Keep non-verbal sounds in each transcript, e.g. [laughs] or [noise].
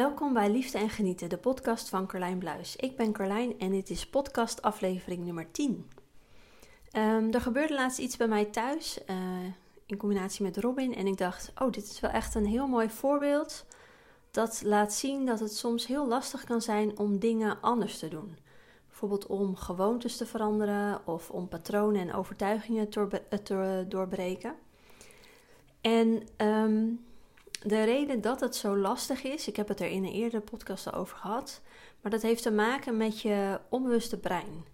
Welkom bij Liefde en Genieten, de podcast van Carlijn Bluis. Ik ben Carlijn en dit is podcast aflevering nummer 10. Ehm, er gebeurde laatst iets bij mij thuis uh, in combinatie met Robin en ik dacht, oh dit is wel echt een heel mooi voorbeeld dat laat zien dat het soms heel lastig kan zijn om dingen anders te doen. Bijvoorbeeld om gewoontes te veranderen of om patronen en overtuigingen te doorbreken. En um, de reden dat het zo lastig is, ik heb het er in een eerdere podcast over gehad, maar dat heeft te maken met je onbewuste brein.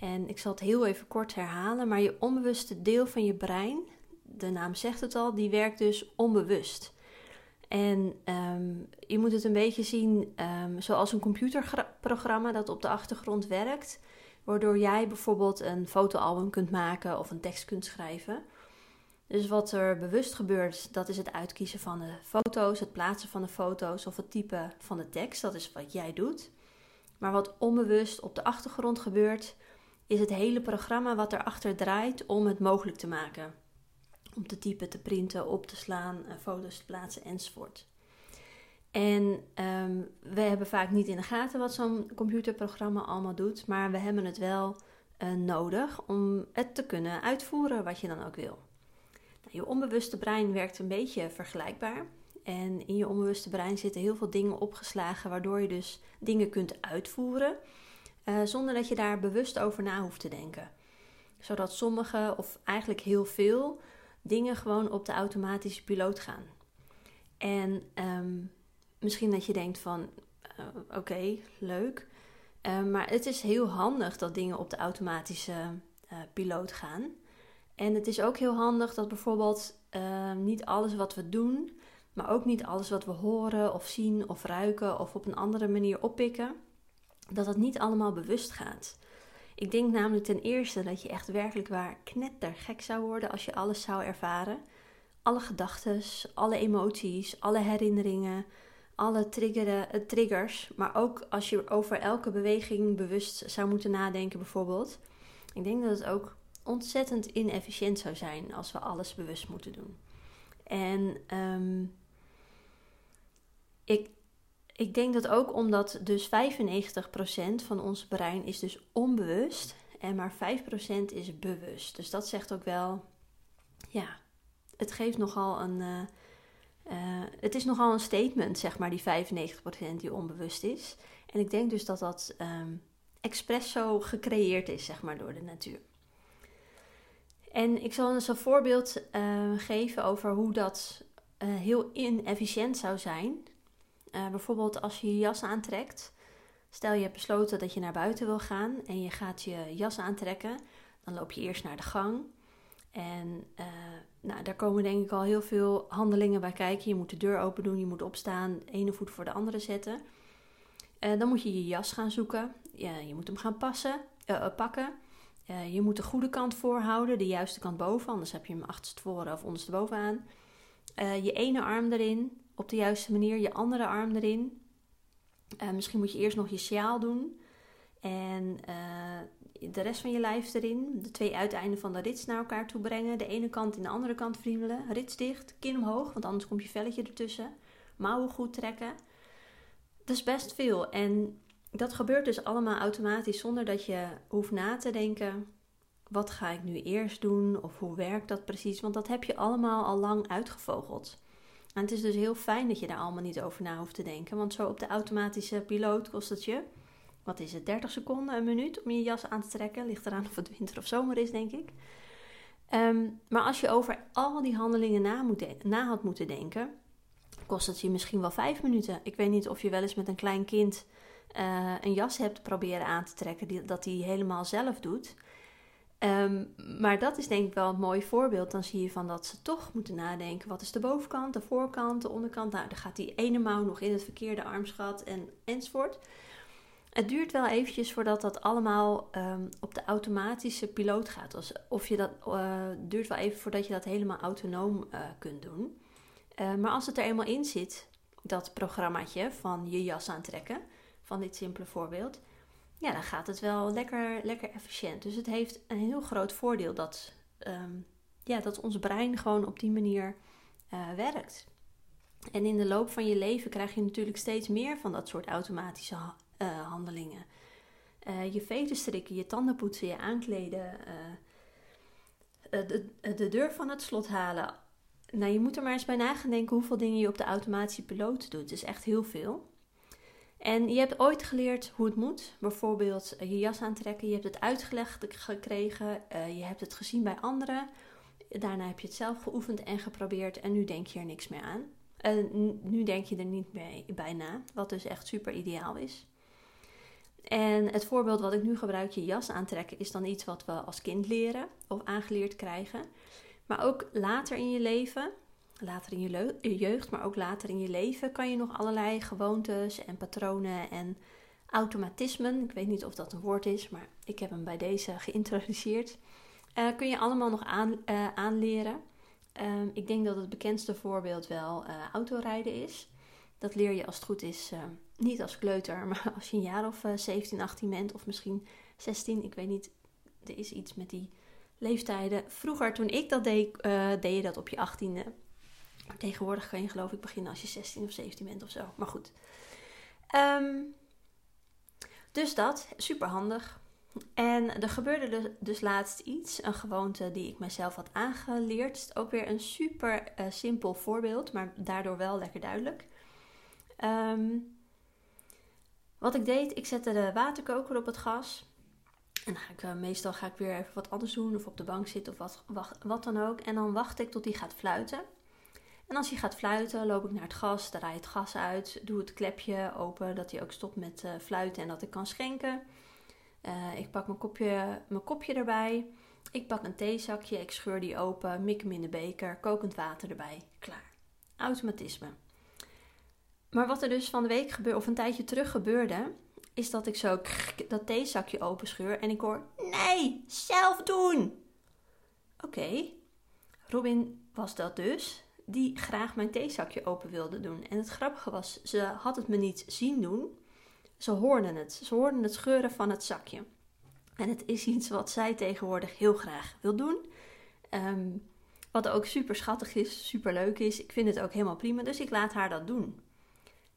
En ik zal het heel even kort herhalen, maar je onbewuste deel van je brein, de naam zegt het al, die werkt dus onbewust. En ehm, je moet het een beetje zien um, zoals een computerprogramma dat op de achtergrond werkt, waardoor jij bijvoorbeeld een fotoalbum kunt maken of een tekst kunt schrijven. Dus wat er bewust gebeurt, dat is het uitkiezen van de foto's, het plaatsen van de foto's of het typen van de tekst. Dat is wat jij doet. Maar wat onbewust op de achtergrond gebeurt, is het hele programma wat erachter draait om het mogelijk te maken. Om te typen, te printen, op te slaan, eh, foto's te plaatsen enzovoort. En um, we hebben vaak niet in de gaten wat zo'n computerprogramma allemaal doet, maar we hebben het wel uh, nodig om het te kunnen uitvoeren wat je dan ook wil. Je onbewuste brein werkt een beetje vergelijkbaar. En in je onbewuste brein zitten heel veel dingen opgeslagen, waardoor je dus dingen kunt uitvoeren uh, zonder dat je daar bewust over na hoeft te denken. Zodat sommige, of eigenlijk heel veel, dingen gewoon op de automatische piloot gaan. En um, misschien dat je denkt van, uh, oké, leuk. Uh, maar het is heel handig dat dingen op de automatische piloot gaan. En het is ook heel handig dat bijvoorbeeld uh, niet alles wat we doen, maar ook niet alles wat we horen of zien of ruiken of op een andere manier oppikken, dat het niet allemaal bewust gaat. Ik denk namelijk ten eerste dat je echt werkelijk waar knettergek zou worden als je alles zou ervaren. Alle gedachten, alle emoties, alle herinneringen, alle uh, triggers, maar ook als je over elke beweging bewust zou moeten nadenken bijvoorbeeld. Ik denk dat het ook ontzettend inefficiënt zou zijn als we alles bewust moeten doen. En um, ik, ik denk dat ook omdat dus 95% van ons brein is dus onbewust en maar 5% is bewust. Dus dat zegt ook wel, ja, het geeft nogal een, uh, uh, het is nogal een statement, zeg maar, die 95% die onbewust is. En ik denk dus dat dat um, expres zo gecreëerd is, zeg maar, door de natuur. En ik zal eens een voorbeeld uh, geven over hoe dat uh, heel inefficiënt zou zijn. Uh, bijvoorbeeld als je je jas aantrekt. Stel je hebt besloten dat je naar buiten wil gaan en je gaat je jas aantrekken. Dan loop je eerst naar de gang. En nou, daar komen denk ik al heel veel handelingen bij kijken. Je moet de deur open doen, je moet opstaan, de ene voet voor de andere zetten. dan moet je je jas gaan zoeken. Ja, je moet hem gaan passen, pakken. Uh, je moet de goede kant voorhouden, de juiste kant boven, anders heb je hem achterstevoren of onderstebovenaan. Uh, je ene arm erin op de juiste manier, je andere arm erin. Uh, misschien moet je eerst nog je sjaal doen en de rest van je lijf erin. De twee uiteinden van de rits naar elkaar toe brengen. De ene kant in de andere kant friemelen. Rits dicht, kin omhoog, want anders komt je velletje ertussen. Mouwen goed trekken. Dat is best veel. En dat gebeurt dus allemaal automatisch zonder dat je hoeft na te denken: wat ga ik nu eerst doen of hoe werkt dat precies? Want dat heb je allemaal al lang uitgevogeld. En het is dus heel fijn dat je daar allemaal niet over na hoeft te denken, want zo op de automatische piloot kost het je, wat is het, 30 seconden, een minuut om je jas aan te trekken. Ligt eraan of het winter of zomer is, denk ik. Um, maar als je over al die handelingen na, moet na had moeten denken, kost het je misschien wel vijf minuten. Ik weet niet of je wel eens met een klein kind uh, een jas hebt proberen aan te trekken, die, dat hij helemaal zelf doet. Um, maar dat is denk ik wel een mooi voorbeeld. Dan zie je van dat ze toch moeten nadenken: wat is de bovenkant, de voorkant, de onderkant? Nou, dan gaat die ene mouw nog in het verkeerde armschat en enzovoort. Het duurt wel eventjes voordat dat allemaal um, op de automatische piloot gaat. Dus of je dat uh, duurt wel even voordat je dat helemaal autonoom uh, kunt doen. Maar als het er eenmaal in zit, dat programmaatje van je jas aantrekken, van dit simpele voorbeeld, ja, dan gaat het wel lekker, lekker efficiënt. Dus het heeft een heel groot voordeel dat, um, ja, dat ons brein gewoon op die manier uh, werkt. En in de loop van je leven krijg je natuurlijk steeds meer van dat soort automatische uh, handelingen. Uh, je veten strikken, je tanden poetsen, je aankleden, de, de, deur van het slot halen. Nou, je moet er maar eens bij nadenken hoeveel dingen je op de automatische piloot doet. Het is echt heel veel. En je hebt ooit geleerd hoe het moet. Bijvoorbeeld je jas aantrekken. Je hebt het uitgelegd gekregen. je hebt het gezien bij anderen. Daarna heb je het zelf geoefend en geprobeerd. En nu denk je er niks meer aan. En nu denk je er niet mee, bij na. Wat dus echt super ideaal is. En het voorbeeld wat ik nu gebruik, je jas aantrekken, is dan iets wat we als kind leren of aangeleerd krijgen. Maar ook later in je leven, later in je jeugd, maar ook later in je leven, kan je nog allerlei gewoontes en patronen en automatismen, ik weet niet of dat een woord is, maar ik heb hem bij deze [laughs] geïntroduceerd, uh, kun je allemaal nog aan, uh, aanleren. Um, ik denk dat het bekendste voorbeeld wel uh, autorijden is. Dat leer je als het goed is niet als kleuter, [laughs] maar als je een jaar of 17, 18 bent, of misschien 16, ik weet niet. Er is iets met die leeftijden. Vroeger, toen ik dat deed, deed je dat op je 18e. Tegenwoordig kan je geloof ik beginnen als je 16 of 17 bent of zo. Maar goed. Um, dus dat, super handig. En er gebeurde dus laatst iets, een gewoonte die ik mezelf had aangeleerd. Ook weer een super uh, simpel voorbeeld, maar daardoor wel lekker duidelijk. Um, wat ik deed, ik zette de waterkoker op het gas. En dan ga ik, uh, meestal ga ik weer even wat anders doen, of op de bank zitten of wat, wat, dan ook. En dan wacht ik tot hij gaat fluiten. En als hij gaat fluiten, loop ik naar het gas, draai het gas uit, doe het klepje open, dat hij ook stopt met uh, fluiten en dat ik kan schenken. Uh, ik pak mijn kopje, mijn kopje erbij. Ik pak een theezakje, ik scheur die open, mik hem in de beker, kokend water erbij. Klaar. Automatisme. Maar wat er dus van de week gebeurde, of een tijdje terug gebeurde, is dat ik zo dat theezakje openscheur en ik hoor: Nee, zelf doen! Oké, Robin was dat dus, die graag mijn theezakje open wilde doen. En het grappige was, ze had het me niet zien doen. Ze hoorden het. Ze hoorden het scheuren van het zakje. En het is iets wat zij tegenwoordig heel graag wil doen. Ehm, wat ook super schattig is, super leuk is. Ik vind het ook helemaal prima, dus ik laat haar dat doen.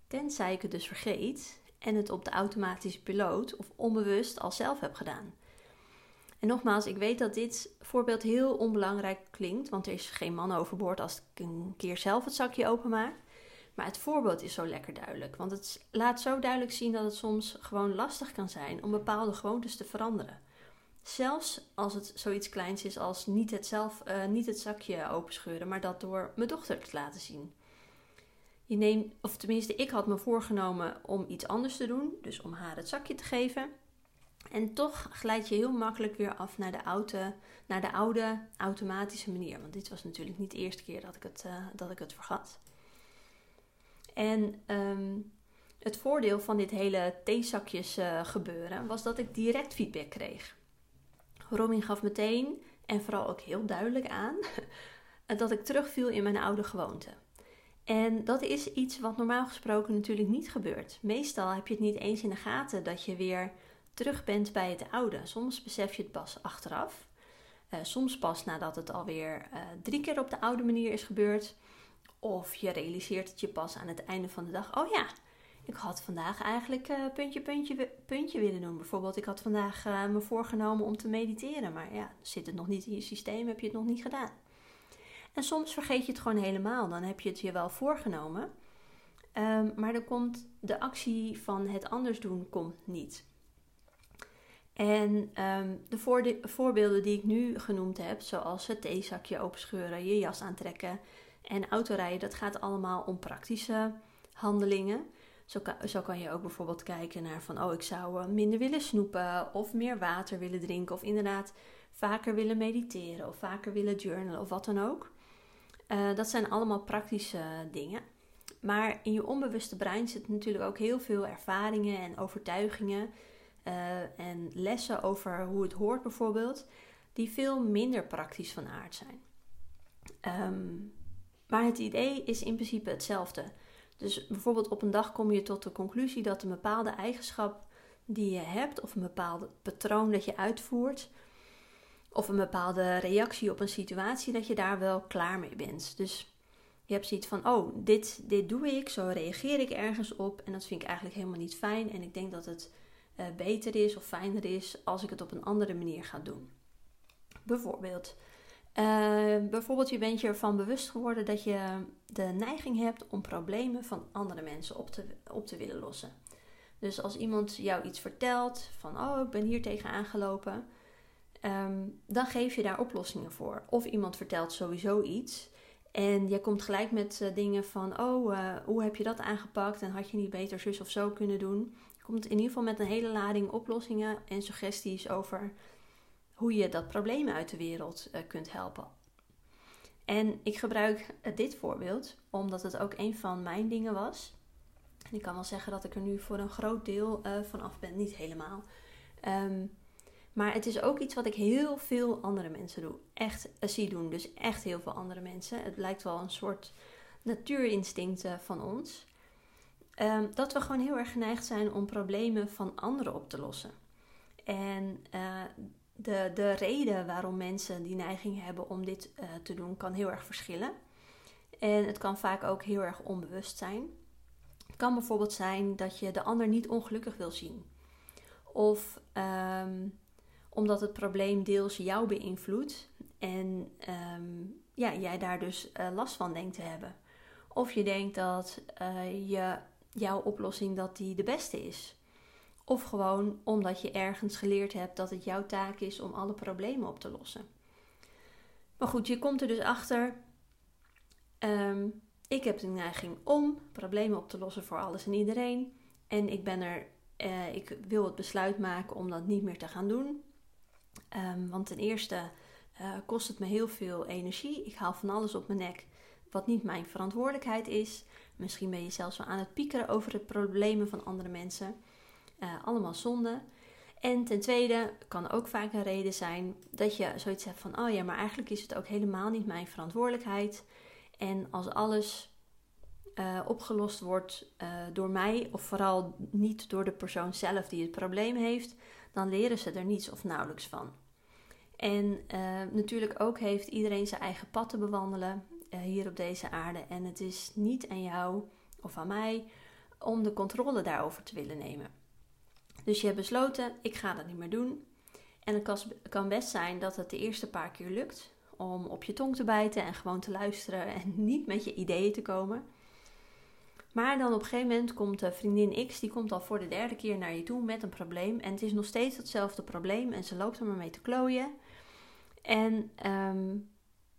Tenzij ik het dus vergeet en het op de automatische piloot of onbewust al zelf heb gedaan. En nogmaals, ik weet dat dit voorbeeld heel onbelangrijk klinkt, want er is geen man overboord als ik een keer zelf het zakje openmaak. Maar het voorbeeld is zo lekker duidelijk, want het laat zo duidelijk zien dat het soms gewoon lastig kan zijn om bepaalde gewoontes te veranderen. Zelfs als het zoiets kleins is als niet het, zelf, uh, niet het zakje openscheuren, maar dat door mijn dochter te laten zien. Je neemt, of tenminste, ik had me voorgenomen om iets anders te doen, dus om haar het zakje te geven. En toch glijd je heel makkelijk weer af naar de oude, naar de oude automatische manier. Want dit was natuurlijk niet de eerste keer dat ik het, uh, dat ik het vergat. En um, het voordeel van dit hele theezakjes uh, gebeuren was dat ik direct feedback kreeg. Robin gaf meteen en vooral ook heel duidelijk aan [laughs] dat ik terugviel in mijn oude gewoonte. En dat is iets wat normaal gesproken natuurlijk niet gebeurt. Meestal heb je het niet eens in de gaten dat je weer terug bent bij het oude. Soms besef je het pas achteraf. Uh, soms pas nadat het alweer uh, drie keer op de oude manier is gebeurd. Of je realiseert het je pas aan het einde van de dag. Oh ja, ik had vandaag eigenlijk uh, puntje, puntje, puntje willen doen. Bijvoorbeeld, ik had vandaag me voorgenomen om te mediteren. Maar ja, zit het nog niet in je systeem, heb je het nog niet gedaan. En soms vergeet je het gewoon helemaal. Dan heb je het je wel voorgenomen. Um, maar dan komt de actie van het anders doen komt niet. En um, de voorbeelden die ik nu genoemd heb, zoals het theezakje openscheuren, je jas aantrekken en autorijden, dat gaat allemaal om praktische handelingen. Zo kan, zo kan, je ook bijvoorbeeld kijken naar van, oh, ik zou eh, minder willen snoepen of meer water willen drinken of inderdaad vaker willen mediteren of vaker willen journalen of wat dan ook. Uh, dat zijn allemaal praktische dingen. Maar in je onbewuste brein zitten natuurlijk ook heel veel ervaringen en overtuigingen uh, en lessen over hoe het hoort bijvoorbeeld, die veel minder praktisch van aard zijn. Um, maar het idee is in principe hetzelfde. Dus bijvoorbeeld op een dag kom je tot de conclusie dat een bepaalde eigenschap die je hebt of een bepaald patroon dat je uitvoert, of een bepaalde reactie op een situatie, dat je daar wel klaar mee bent. Dus Je hebt zoiets van, oh, dit, dit doe ik, zo reageer ik ergens op. En dat vind ik eigenlijk helemaal niet fijn. En ik denk dat het uh, beter is of fijner is als ik het op een andere manier ga doen. Bijvoorbeeld, uh, bijvoorbeeld je bent je ervan bewust geworden dat je de neiging hebt om problemen van andere mensen op te, op te willen lossen. Dus als iemand jou iets vertelt van, oh, ik ben hier tegen aangelopen, um, dan geef je daar oplossingen voor. Of iemand vertelt sowieso iets en je komt gelijk met uh, dingen van, oh, hoe heb je dat aangepakt en had je niet beter zus of zo kunnen doen. Komt in ieder geval met een hele lading oplossingen en suggesties over hoe je dat probleem uit de wereld uh, kunt helpen. En ik gebruik dit voorbeeld omdat het ook een van mijn dingen was. En ik kan wel zeggen dat ik er nu voor een groot deel van af ben, niet helemaal. Um, maar het is ook iets wat ik heel veel andere mensen doe. Echt zie doen. Dus echt heel veel andere mensen. Het lijkt wel een soort natuurinstinct van ons. Um, dat we gewoon heel erg geneigd zijn om problemen van anderen op te lossen. En uh, de, de reden waarom mensen die neiging hebben om dit uh, te doen, kan heel erg verschillen. En het kan vaak ook heel erg onbewust zijn. Het kan bijvoorbeeld zijn dat je de ander niet ongelukkig wil zien. Of um, omdat het probleem deels jou beïnvloedt en ehm, ja, jij daar dus uh, last van denkt te hebben. Of je denkt dat je, jouw oplossing dat die de beste is. Of gewoon omdat je ergens geleerd hebt dat het jouw taak is om alle problemen op te lossen. Maar goed, je komt er dus achter. Um, ik heb de neiging om problemen op te lossen voor alles en iedereen. En ik ben er, uh, ik wil het besluit maken om dat niet meer te gaan doen. Um, want ten eerste uh, kost het me heel veel energie. Ik haal van alles op mijn nek wat niet mijn verantwoordelijkheid is. Misschien ben je zelfs wel aan het piekeren over de problemen van andere mensen. Uh, allemaal zonde. En ten tweede kan ook vaak een reden zijn dat je zoiets hebt van: oh ja, maar eigenlijk is het ook helemaal niet mijn verantwoordelijkheid. En als alles uh, opgelost wordt uh, door mij, of vooral niet door de persoon zelf die het probleem heeft, dan leren ze er niets of nauwelijks van. En natuurlijk ook heeft iedereen zijn eigen pad te bewandelen hier op deze aarde. En het is niet aan jou of aan mij om de controle daarover te willen nemen. Dus je hebt besloten, ik ga dat niet meer doen. En het kan best zijn dat het de eerste paar keer lukt om op je tong te bijten en gewoon te luisteren en [laughs] niet met je ideeën te komen. Maar dan op een gegeven moment komt vriendin X, die komt al voor de derde keer naar je toe met een probleem. En het is nog steeds hetzelfde probleem en ze loopt er maar mee te klooien. En um,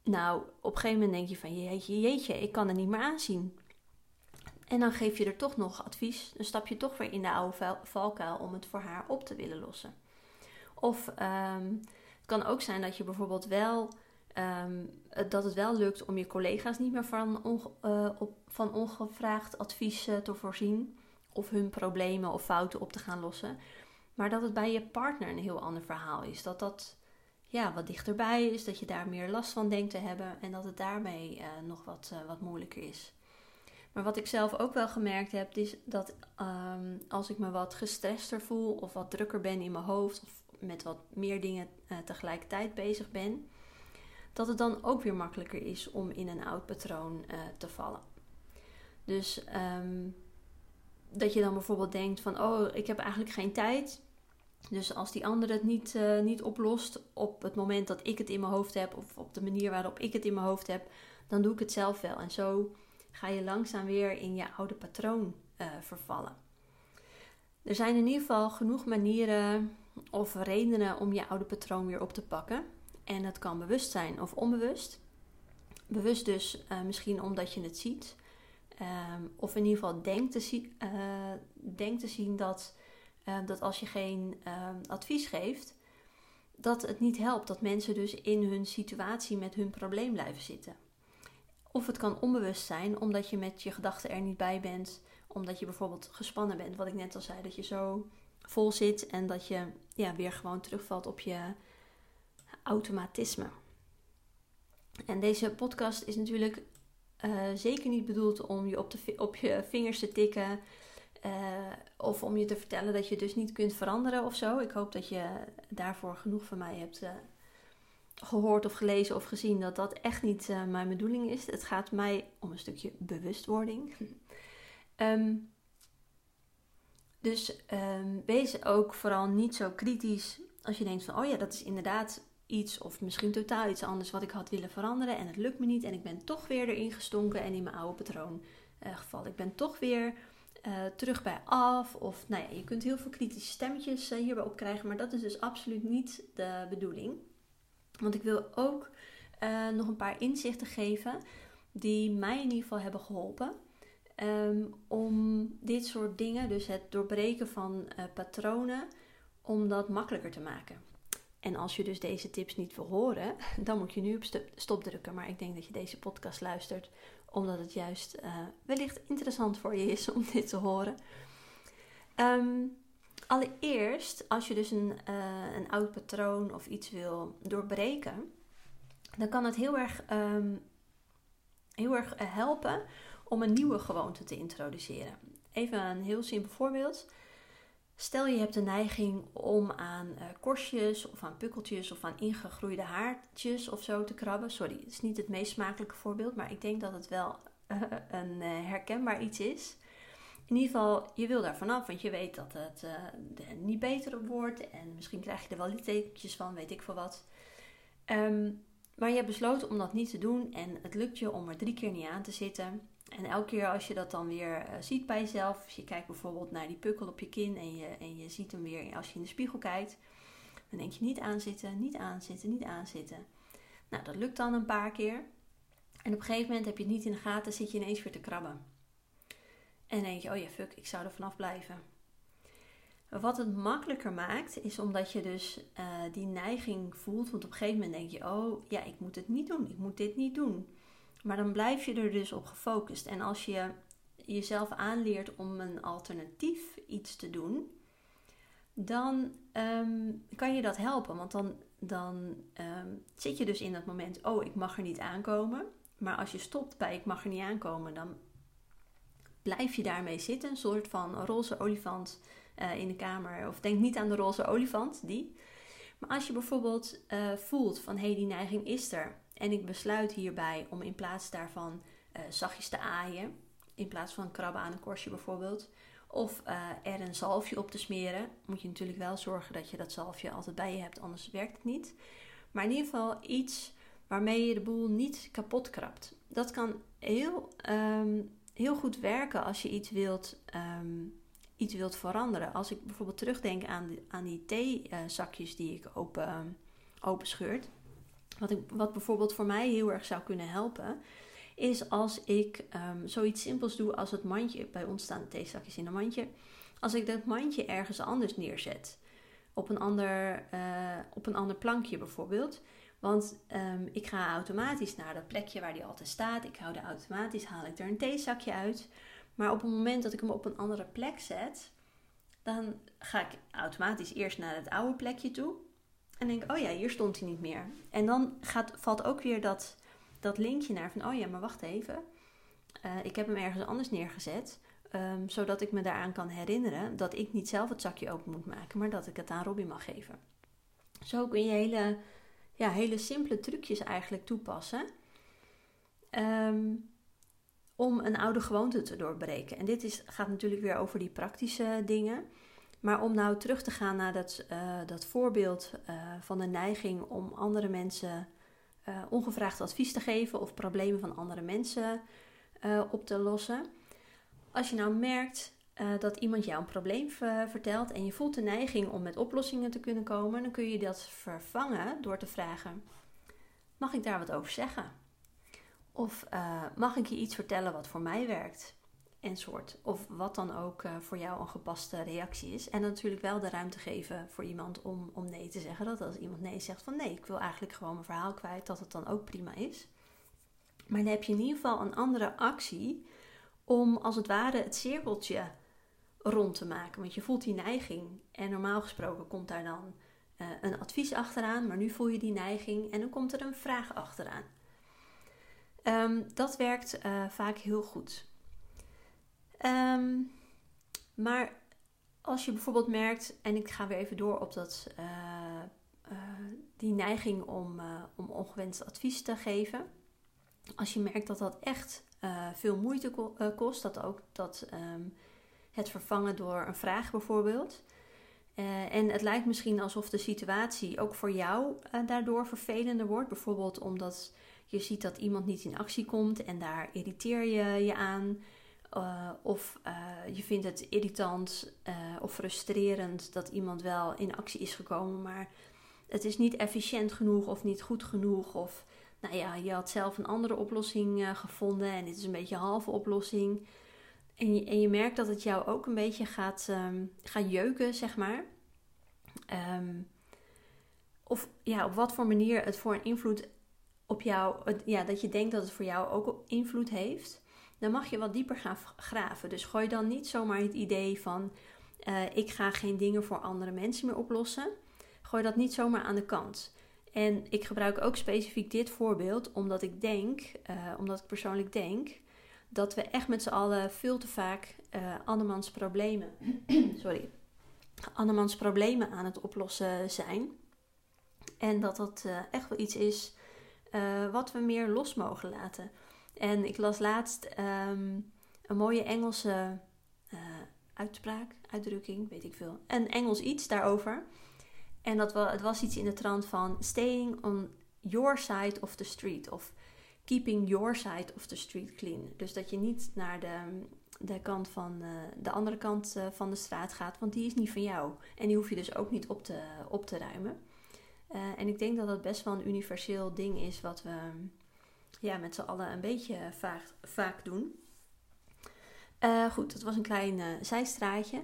nou, op een gegeven moment denk je van jeetje, jeetje, ik kan er niet meer aanzien. En dan geef je er toch nog advies. Dan stap je toch weer in de oude valkuil om het voor haar op te willen lossen. Of um, het kan ook zijn dat je bijvoorbeeld wel Um, dat het wel lukt om je collega's niet meer van, uh, op, van ongevraagd advies te voorzien. Of hun problemen of fouten op te gaan lossen. Maar dat het bij je partner een heel ander verhaal is. Dat dat ja, wat dichterbij is. Dat je daar meer last van denkt te hebben. En dat het daarmee uh, nog wat, wat moeilijker is. Maar wat ik zelf ook wel gemerkt heb, is dat um, als ik me wat gestrester voel of wat drukker ben in mijn hoofd of met wat meer dingen tegelijkertijd bezig ben, dat het dan ook weer makkelijker is om in een oud patroon te vallen. Dus um, dat je dan bijvoorbeeld denkt van, oh, ik heb eigenlijk geen tijd. Dus als die ander het niet, uh, niet oplost op het moment dat ik het in mijn hoofd heb, of op de manier waarop ik het in mijn hoofd heb, dan doe ik het zelf wel. En zo ga je langzaam weer in je oude patroon uh, vervallen. Er zijn in ieder geval genoeg manieren of redenen om je oude patroon weer op te pakken. En dat kan bewust zijn of onbewust. Bewust dus uh, misschien omdat je het ziet. Um, of in ieder geval denkt te, zie, uh, denk te zien dat, dat als je geen advies geeft, dat het niet helpt dat mensen dus in hun situatie met hun probleem blijven zitten. Of het kan onbewust zijn omdat je met je gedachten er niet bij bent, omdat je bijvoorbeeld gespannen bent, wat ik net al zei, dat je zo vol zit en dat je ja, weer gewoon terugvalt op je automatisme. En deze podcast is natuurlijk uh, zeker niet bedoeld om je op, de, op je vingers te tikken. Uh, of om je te vertellen dat je dus niet kunt veranderen of zo. Ik hoop dat je daarvoor genoeg van mij hebt uh, gehoord of gelezen of gezien dat dat echt niet uh, mijn bedoeling is. Het gaat mij om een stukje bewustwording. um, [laughs] dus um, wees ook vooral niet zo kritisch als je denkt van, oh ja, dat is inderdaad iets of misschien totaal iets anders wat ik had willen veranderen en het lukt me niet en ik ben toch weer erin gestonken en in mijn oude patroon gevallen. Ik ben toch weer uh, terug bij af of nou ja, je kunt heel veel kritische stemmetjes uh, hierbij opkrijgen, maar dat is dus absoluut niet de bedoeling. Want ik wil ook nog een paar inzichten geven die mij in ieder geval hebben geholpen. Um, om dit soort dingen, dus het doorbreken van patronen, om dat makkelijker te maken. En als je dus deze tips niet wil horen, [laughs] dan moet je nu op stop drukken. Maar ik denk dat je deze podcast luistert omdat het juist uh, wellicht interessant voor je is [laughs] om dit te horen. Um, allereerst, als je dus een, uh, een oud patroon of iets wil doorbreken, dan kan het heel erg, um, heel erg eh, helpen om een nieuwe gewoonte te introduceren. Even een heel simpel voorbeeld. Stel je hebt de neiging om aan uh, korstjes of aan pukkeltjes of aan ingegroeide haartjes of zo te krabben. Sorry, het is niet het meest smakelijke voorbeeld, maar ik denk dat het wel uh, een uh, herkenbaar iets is. In ieder geval, je wil daar vanaf, want je weet dat het niet beter wordt en misschien krijg je er wel littekentjes van, weet ik veel wat. Um, maar je hebt besloten om dat niet te doen en het lukt je om er drie keer niet aan te zitten. En elke keer als je dat dan weer uh, ziet bij jezelf, als je kijkt bijvoorbeeld naar die pukkel op je kin en je, en je ziet hem weer als je in de spiegel kijkt, dan denk je niet aanzitten, niet aanzitten, niet aanzitten. Nou, dat lukt dan een paar keer. En op een gegeven moment heb je het niet in de gaten, zit je ineens weer te krabben. En denk je, oh ja, fuck, ik zou er vanaf blijven. Wat het makkelijker maakt, is omdat je dus uh, die neiging voelt. Want op een gegeven moment denk je, oh ja, ik moet het niet doen, ik moet dit niet doen. Maar dan blijf je er dus op gefocust. En als je jezelf aanleert om een alternatief iets te doen, dan um, kan je dat helpen. Want dan, dan um, zit je dus in dat moment, oh, ik mag er niet aankomen. Maar als je stopt bij ik mag er niet aankomen, dan blijf je daarmee zitten. Een soort van roze olifant uh, in de kamer. Of denk niet aan de roze olifant, die. Maar als je bijvoorbeeld uh, voelt van hé, hey, die neiging is er. En ik besluit hierbij om in plaats daarvan uh, zachtjes te aaien, in plaats van krabben aan een korstje bijvoorbeeld, of uh, er een zalfje op te smeren, moet je natuurlijk wel zorgen dat je dat zalfje altijd bij je hebt, anders werkt het niet. Maar in ieder geval iets waarmee je de boel niet kapot krabt. Dat kan heel, um, heel goed werken als je iets wilt, um, iets wilt veranderen. Als ik bijvoorbeeld terugdenk aan, aan die theezakjes die ik open, open scheurt wat, ik, wat bijvoorbeeld voor mij heel erg zou kunnen helpen, is als ik um, zoiets simpels doe als het mandje. Bij ons staan theezakjes in een mandje. Als ik dat mandje ergens anders neerzet. Op een ander, uh, op een ander plankje bijvoorbeeld. Want um, ik ga automatisch naar dat plekje waar die altijd staat. Ik hou er automatisch, haal ik er een theezakje uit. Maar op het moment dat ik hem op een andere plek zet, dan ga ik automatisch eerst naar het oude plekje toe. En denk, oh ja, hier stond hij niet meer. En dan gaat, valt ook weer dat, dat linkje naar van, oh ja, maar wacht even. Uh, ik heb hem ergens anders neergezet. Um, zodat ik me daaraan kan herinneren dat ik niet zelf het zakje open moet maken, maar dat ik het aan Robbie mag geven. Zo kun je hele, ja, hele simpele trucjes eigenlijk toepassen. Um, om een oude gewoonte te doorbreken. En dit is, gaat natuurlijk weer over die praktische dingen. Maar om nou terug te gaan naar dat, uh, dat voorbeeld uh, van de neiging om andere mensen uh, ongevraagd advies te geven of problemen van andere mensen op te lossen. Als je nou merkt dat iemand jou een probleem vertelt en je voelt de neiging om met oplossingen te kunnen komen, dan kun je dat vervangen door te vragen: Mag ik daar wat over zeggen? Of mag ik je iets vertellen wat voor mij werkt? En soort. Of wat dan ook uh, voor jou een gepaste reactie is. En natuurlijk wel de ruimte geven voor iemand om, om nee te zeggen. Dat als iemand nee zegt van nee, ik wil eigenlijk gewoon mijn verhaal kwijt, dat het dan ook prima is. Maar dan heb je in ieder geval een andere actie om als het ware het cirkeltje rond te maken. Want je voelt die neiging. En normaal gesproken komt daar dan uh, een advies achteraan. Maar nu voel je die neiging en dan komt er een vraag achteraan. Um, dat werkt uh, vaak heel goed. Um, maar als je bijvoorbeeld merkt, en ik ga weer even door op dat, uh, uh, die neiging om, om ongewenst advies te geven. Als je merkt dat dat echt veel moeite kost, dat ook dat ehm, het vervangen door een vraag bijvoorbeeld. en het lijkt misschien alsof de situatie ook voor jou daardoor vervelender wordt. Bijvoorbeeld omdat je ziet dat iemand niet in actie komt en daar irriteer je je aan. Uh, of uh, je vindt het irritant uh, of frustrerend dat iemand wel in actie is gekomen, maar het is niet efficiënt genoeg of niet goed genoeg. Of nou ja, je had zelf een andere oplossing gevonden en dit is een beetje een halve oplossing. En je, en je merkt dat het jou ook een beetje gaat, um, jeuken, zeg maar. Um, of ja, op wat voor manier het voor een invloed op jou, ja, dat je denkt dat het voor jou ook invloed heeft, dan mag je wat dieper gaan graven. Dus gooi dan niet zomaar het idee van uh, ik ga geen dingen voor andere mensen meer oplossen. Gooi dat niet zomaar aan de kant. En ik gebruik ook specifiek dit voorbeeld omdat ik denk, uh, omdat ik persoonlijk denk, dat we echt met z'n allen veel te vaak uh, andermans problemen, [clears throat] sorry, andermans problemen aan het oplossen zijn. En dat dat echt wel iets is wat we meer los mogen laten. En ik las laatst um, een mooie Engelse uh, uitspraak, uitdrukking, weet ik veel. Een Engels iets daarover. En dat wel, het was iets in de trant van staying on your side of the street. Of keeping your side of the street clean. Dus dat je niet naar de, de kant van uh, de andere kant uh, van de straat gaat, want die is niet van jou. En die hoef je dus ook niet op te, op te ruimen. En ik denk dat dat best wel een universeel ding is wat we ja, met z'n allen een beetje vaak, vaak doen. Uh, goed, dat was een klein uh, zijstraatje.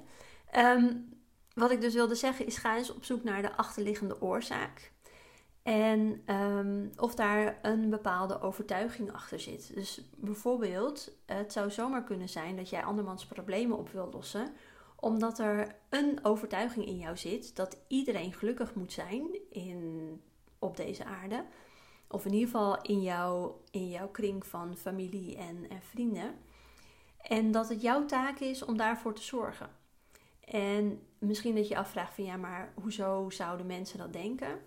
Um, wat ik dus wilde zeggen is ga eens op zoek naar de achterliggende oorzaak. En um, of daar een bepaalde overtuiging achter zit. Dus bijvoorbeeld, het zou zomaar kunnen zijn dat jij andermans problemen op wil lossen omdat er een overtuiging in jou zit dat iedereen gelukkig moet zijn in, op deze aarde. Of in ieder geval in, jou, in jouw kring van familie en, en vrienden. En dat het jouw taak is om daarvoor te zorgen. En misschien dat je afvraagt van ja, maar hoezo zouden mensen dat denken?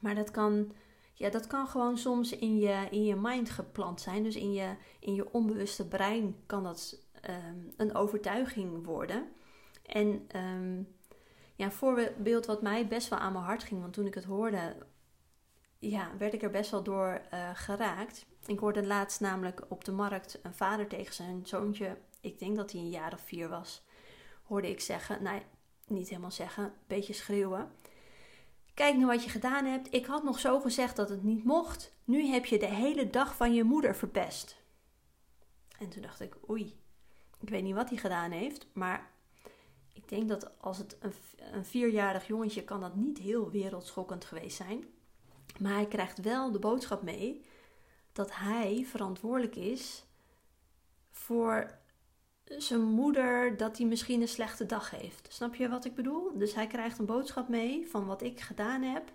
Maar dat kan, ja, dat kan gewoon soms in je, in je mind geplant zijn. Dus in je, in je onbewuste brein kan dat um, een overtuiging worden. En um, ja, een voorbeeld wat mij best wel aan mijn hart ging, want toen ik het hoorde, ja, werd ik er best wel door uh, geraakt. Ik hoorde laatst namelijk op de markt een vader tegen zijn zoontje, ik denk dat hij een jaar of vier was, hoorde ik zeggen, nee, niet helemaal zeggen, een beetje schreeuwen. Kijk nou wat je gedaan hebt. Ik had nog zo gezegd dat het niet mocht. Nu heb je de hele dag van je moeder verpest. En toen dacht ik, oei, ik weet niet wat hij gedaan heeft, maar ik denk dat als het een, een vierjarig jongetje kan dat niet heel wereldschokkend geweest zijn. Maar hij krijgt wel de boodschap mee dat hij verantwoordelijk is voor zijn moeder dat hij misschien een slechte dag heeft. Snap je wat ik bedoel? Dus hij krijgt een boodschap mee van wat ik gedaan heb.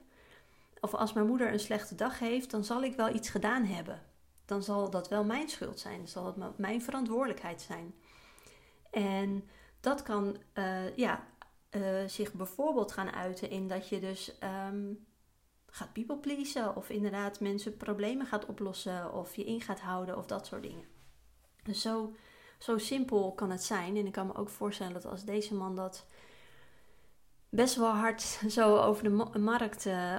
Of als mijn moeder een slechte dag heeft, dan zal ik wel iets gedaan hebben. Dan zal dat wel mijn schuld zijn. Dan zal het mijn verantwoordelijkheid zijn. En dat kan uh, ja, uh, zich bijvoorbeeld gaan uiten in dat je dus um, gaat people pleasen of inderdaad mensen problemen gaat oplossen of je in gaat houden of dat soort dingen. Dus zo, zo simpel kan het zijn. En ik kan me ook voorstellen dat als deze man dat best wel hard [laughs] zo over de markt uh,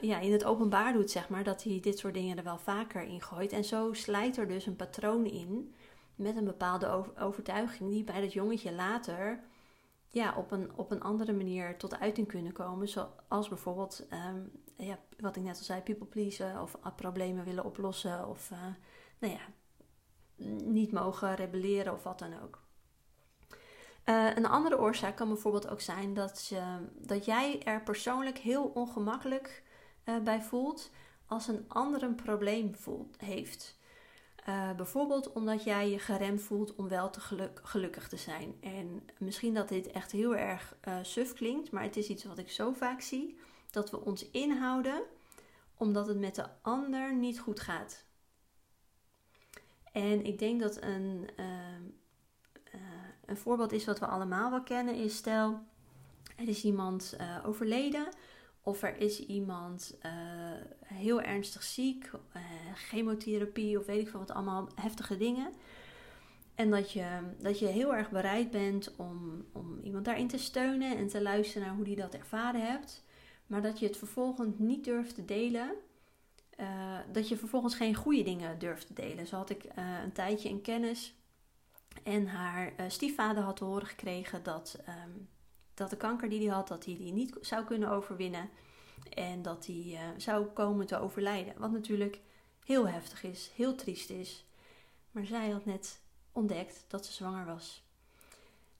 ja, in het openbaar doet, zeg maar, dat hij dit soort dingen er wel vaker in gooit. En zo slijt er dus een patroon in met een bepaalde overtuiging die bij dat jongetje later ja, op, een, op een andere manier tot uiting kunnen komen. Zoals bijvoorbeeld, um, ja, wat ik net al zei, people pleasen of problemen willen oplossen of uh, nou ja, niet mogen rebelleren of wat dan ook. Uh, een andere oorzaak kan bijvoorbeeld ook zijn dat, je, dat jij er persoonlijk heel ongemakkelijk bij voelt als een ander een probleem voelt, heeft. Uh, bijvoorbeeld omdat jij je geremd voelt om wel te geluk, gelukkig te zijn. En misschien dat dit echt heel erg uh, suf klinkt, maar het is iets wat ik zo vaak zie: dat we ons inhouden omdat het met de ander niet goed gaat. En ik denk dat een, uh, een voorbeeld is wat we allemaal wel kennen: is stel er is iemand overleden of er is iemand uh, heel ernstig ziek, uh, chemotherapie of weet ik veel wat allemaal heftige dingen. En dat je, dat je heel erg bereid bent om, om iemand daarin te steunen en te luisteren naar hoe die dat ervaren hebt. Maar dat je het vervolgens niet durft te delen. Uh, dat je vervolgens geen goede dingen durft te delen. Zo had ik een tijdje in kennis. En haar stiefvader had te horen gekregen dat, um, dat de kanker die hij had, dat hij die niet zou kunnen overwinnen. En dat hij uh, zou komen te overlijden. Wat natuurlijk heel heftig is, heel triest is. Maar zij had net ontdekt dat ze zwanger was.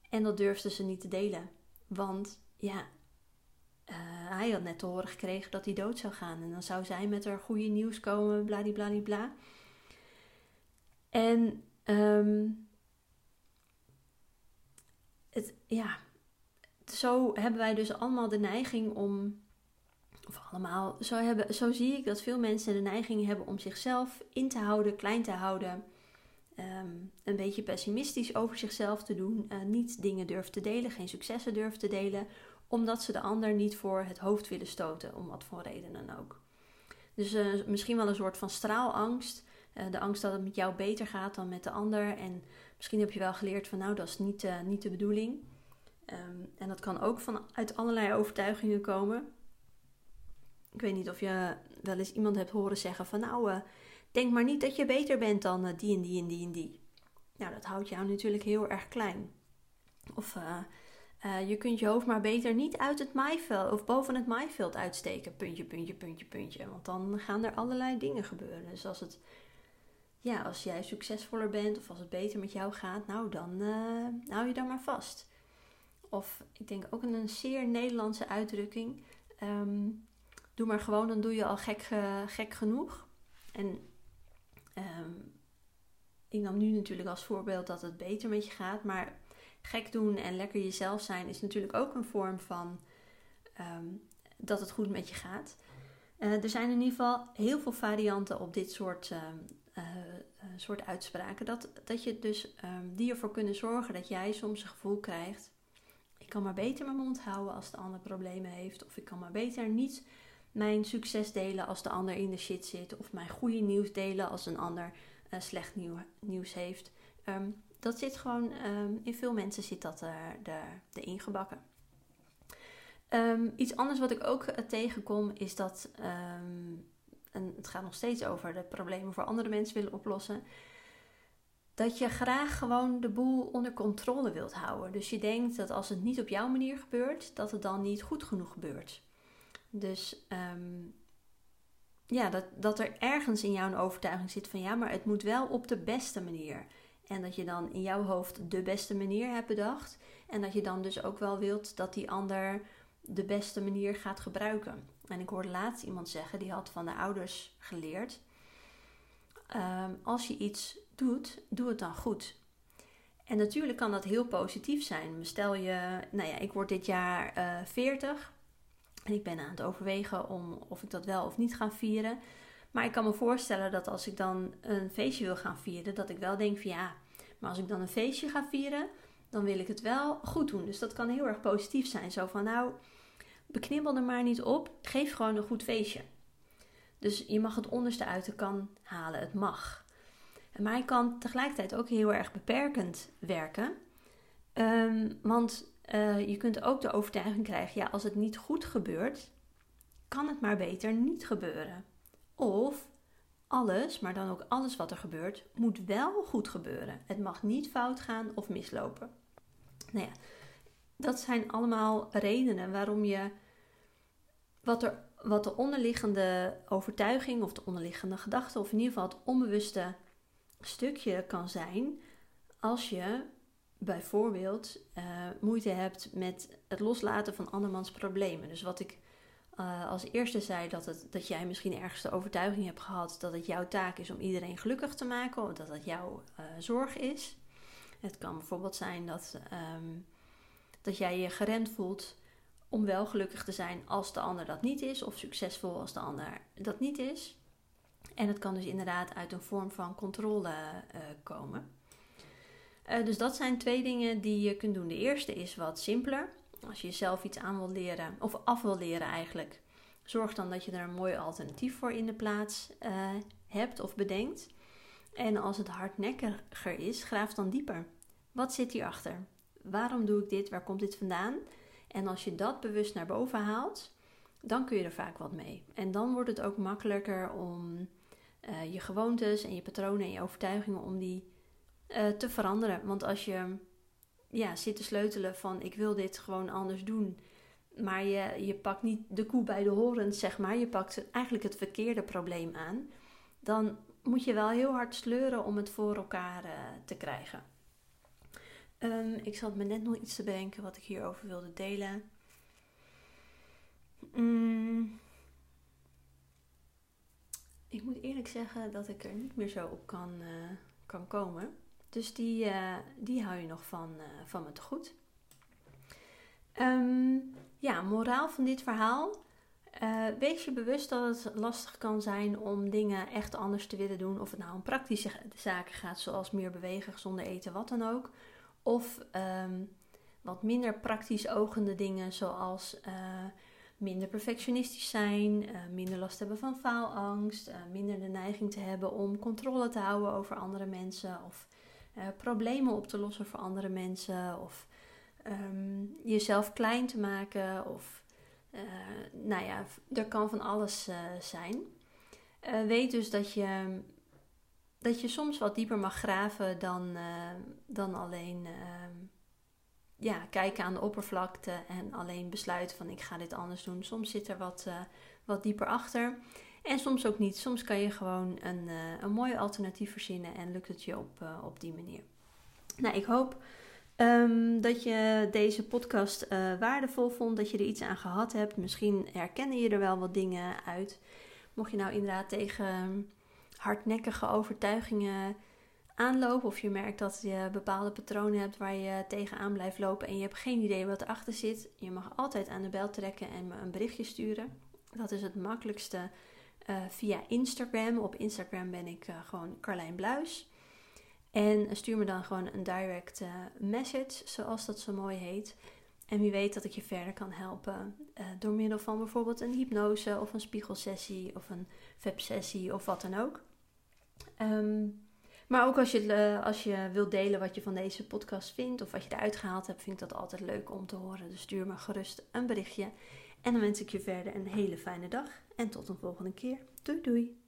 En dat durfde ze niet te delen. Want ja, uh, hij had net te horen gekregen dat hij dood zou gaan. En dan zou zij met haar goede nieuws komen, bladibladibla. En um, het, ja, zo hebben wij dus allemaal de neiging om, of allemaal, zo, hebben, zo zie ik dat veel mensen de neiging hebben om zichzelf in te houden, klein te houden, um, een beetje pessimistisch over zichzelf te doen, uh, niet dingen durven te delen, geen successen durven te delen, omdat ze de ander niet voor het hoofd willen stoten, om wat voor reden dan ook. Dus uh, misschien wel een soort van straalangst. Uh, de angst dat het met jou beter gaat dan met de ander. En misschien heb je wel geleerd van nou, dat is niet, niet de bedoeling. Um, en dat kan ook vanuit allerlei overtuigingen komen. Ik weet niet of je wel eens iemand hebt horen zeggen van nou, uh, denk maar niet dat je beter bent dan uh, die en die en die en die. Nou, dat houdt jou natuurlijk heel erg klein. Of uh, je kunt je hoofd maar beter niet uit het maaiveld of boven het maaiveld uitsteken. Puntje, puntje, puntje, puntje. Want dan gaan er allerlei dingen gebeuren. Dus als het ja, als jij succesvoller bent of als het beter met jou gaat, nou dan hou je dan maar vast. Of ik denk ook een zeer Nederlandse uitdrukking. Um, doe maar gewoon, dan doe je al gek, gek genoeg. En um, ik nam nu natuurlijk als voorbeeld dat het beter met je gaat. Maar gek doen en lekker jezelf zijn is natuurlijk ook een vorm van um, dat het goed met je gaat. Uh, er zijn in ieder geval heel veel varianten op dit soort, uh, soort uitspraken. Dat, dat je dus die ervoor kunnen zorgen dat jij soms een gevoel krijgt ik kan maar beter mijn mond houden als de ander problemen heeft. Of ik kan maar beter niet mijn succes delen als de ander in de shit zit. Of mijn goede nieuws delen als een ander uh, slecht nieuw, nieuws heeft. Um, dat zit gewoon, um, in veel mensen zit dat er, er, erin gebakken. Um, iets anders wat ik ook uh, tegenkom is dat, en het gaat nog steeds over de problemen voor andere mensen willen oplossen dat je graag gewoon de boel onder controle wilt houden. Dus je denkt dat als het niet op jouw manier gebeurt, dat het dan niet goed genoeg gebeurt. Dus um, ja, dat, dat er ergens in jou een overtuiging zit van ja, maar het moet wel op de beste manier. En dat je dan in jouw hoofd de beste manier hebt bedacht. En dat je dan dus ook wel wilt dat die ander de beste manier gaat gebruiken. En ik hoorde laatst iemand zeggen, die had van de ouders geleerd. Um, als je iets doet, doe het dan goed. En natuurlijk kan dat heel positief zijn. Stel je, nou ja, ik word dit jaar uh, 40 en ik ben aan het overwegen om of ik dat wel of niet ga vieren. Maar ik kan me voorstellen dat als ik dan een feestje wil gaan vieren, dat ik wel denk van ja, maar als ik dan een feestje ga vieren, dan wil ik het wel goed doen. Dus dat kan heel erg positief zijn. Zo van nou, beknibbel er maar niet op, geef gewoon een goed feestje. Dus je mag het onderste uit de kan halen, het mag. Maar hij kan tegelijkertijd ook heel erg beperkend werken. Um, want uh, je kunt ook de overtuiging krijgen, ja, als het niet goed gebeurt, kan het maar beter niet gebeuren. Of alles, maar dan ook alles wat er gebeurt, moet wel goed gebeuren. Het mag niet fout gaan of mislopen. Nou ja, dat zijn allemaal redenen waarom je wat, er, wat de onderliggende overtuiging of de onderliggende gedachte, of in ieder geval het onbewuste stukje kan zijn als je bijvoorbeeld uh, moeite hebt met het loslaten van andermans problemen. Dus wat ik uh, als eerste zei, dat, het, dat jij misschien ergens de overtuiging hebt gehad dat het jouw taak is om iedereen gelukkig te maken, of dat het jouw uh, zorg is. Het kan bijvoorbeeld zijn dat, um, dat jij je geremd voelt om wel gelukkig te zijn als de ander dat niet is, of succesvol als de ander dat niet is. En het kan dus inderdaad uit een vorm van controle uh, komen. Uh, dus dat zijn twee dingen die je kunt doen. De eerste is wat simpeler. Als je jezelf iets aan wil leren, of af wil leren eigenlijk. Zorg dan dat je er een mooi alternatief voor in de plaats uh, hebt of bedenkt. En als het hardnekkiger is, graaf dan dieper. Wat zit hierachter? Waarom doe ik dit? Waar komt dit vandaan? En als je dat bewust naar boven haalt, dan kun je er vaak wat mee. En dan wordt het ook makkelijker om uh, je gewoontes en je patronen en je overtuigingen om die uh, te veranderen. Want als je ja, zit te sleutelen van ik wil dit gewoon anders doen, maar je, je pakt niet de koe bij de horens, zeg maar, je pakt eigenlijk het verkeerde probleem aan, dan moet je wel heel hard sleuren om het voor elkaar uh, te krijgen. Um, ik zat me net nog iets te bedenken wat ik hierover wilde delen. Mm. Ik moet eerlijk zeggen dat ik er niet meer zo op kan, uh, kan komen. Dus die, uh, die hou je nog van, uh, van me te goed. Um, ja, moraal van dit verhaal. wees je bewust dat het lastig kan zijn om dingen echt anders te willen doen. Of het nou om praktische zaken gaat, zoals meer bewegen, gezonder eten, wat dan ook. Of um, wat minder praktisch ogende dingen, zoals minder perfectionistisch zijn, uh, minder last hebben van faalangst, uh, minder de neiging te hebben om controle te houden over andere mensen of uh, problemen op te lossen voor andere mensen of um, jezelf klein te maken of nou ja, er kan van alles zijn. weet dus dat je, dat je soms wat dieper mag graven dan, dan alleen ehm, ja, kijken aan de oppervlakte en alleen besluiten van ik ga dit anders doen. Soms zit er wat, uh, wat dieper achter. En soms ook niet. Soms kan je gewoon een, uh, een mooi alternatief verzinnen en lukt het je op, uh, op die manier. Nou, ik hoop um, dat je deze podcast waardevol vond, dat je er iets aan gehad hebt. Misschien herkennen je er wel wat dingen uit. Mocht je nou inderdaad tegen hardnekkige overtuigingen aanlopen of je merkt dat je bepaalde patronen hebt waar je tegenaan blijft lopen en je hebt geen idee wat erachter zit, je mag altijd aan de bel trekken en me een berichtje sturen. Dat is het makkelijkste uh, via Instagram. Op Instagram ben ik uh, gewoon Carlijn Bluis. En stuur me dan gewoon een direct uh, message, zoals dat zo mooi heet. En wie weet dat ik je verder kan helpen door middel van bijvoorbeeld een hypnose of een spiegelsessie of een websessie of wat dan ook. Um, maar ook als je, uh, als je wilt delen wat je van deze podcast vindt of wat je eruit gehaald hebt, vind ik dat altijd leuk om te horen. Dus stuur me gerust een berichtje. En dan wens ik je verder een hele fijne dag en tot een volgende keer. Doei doei!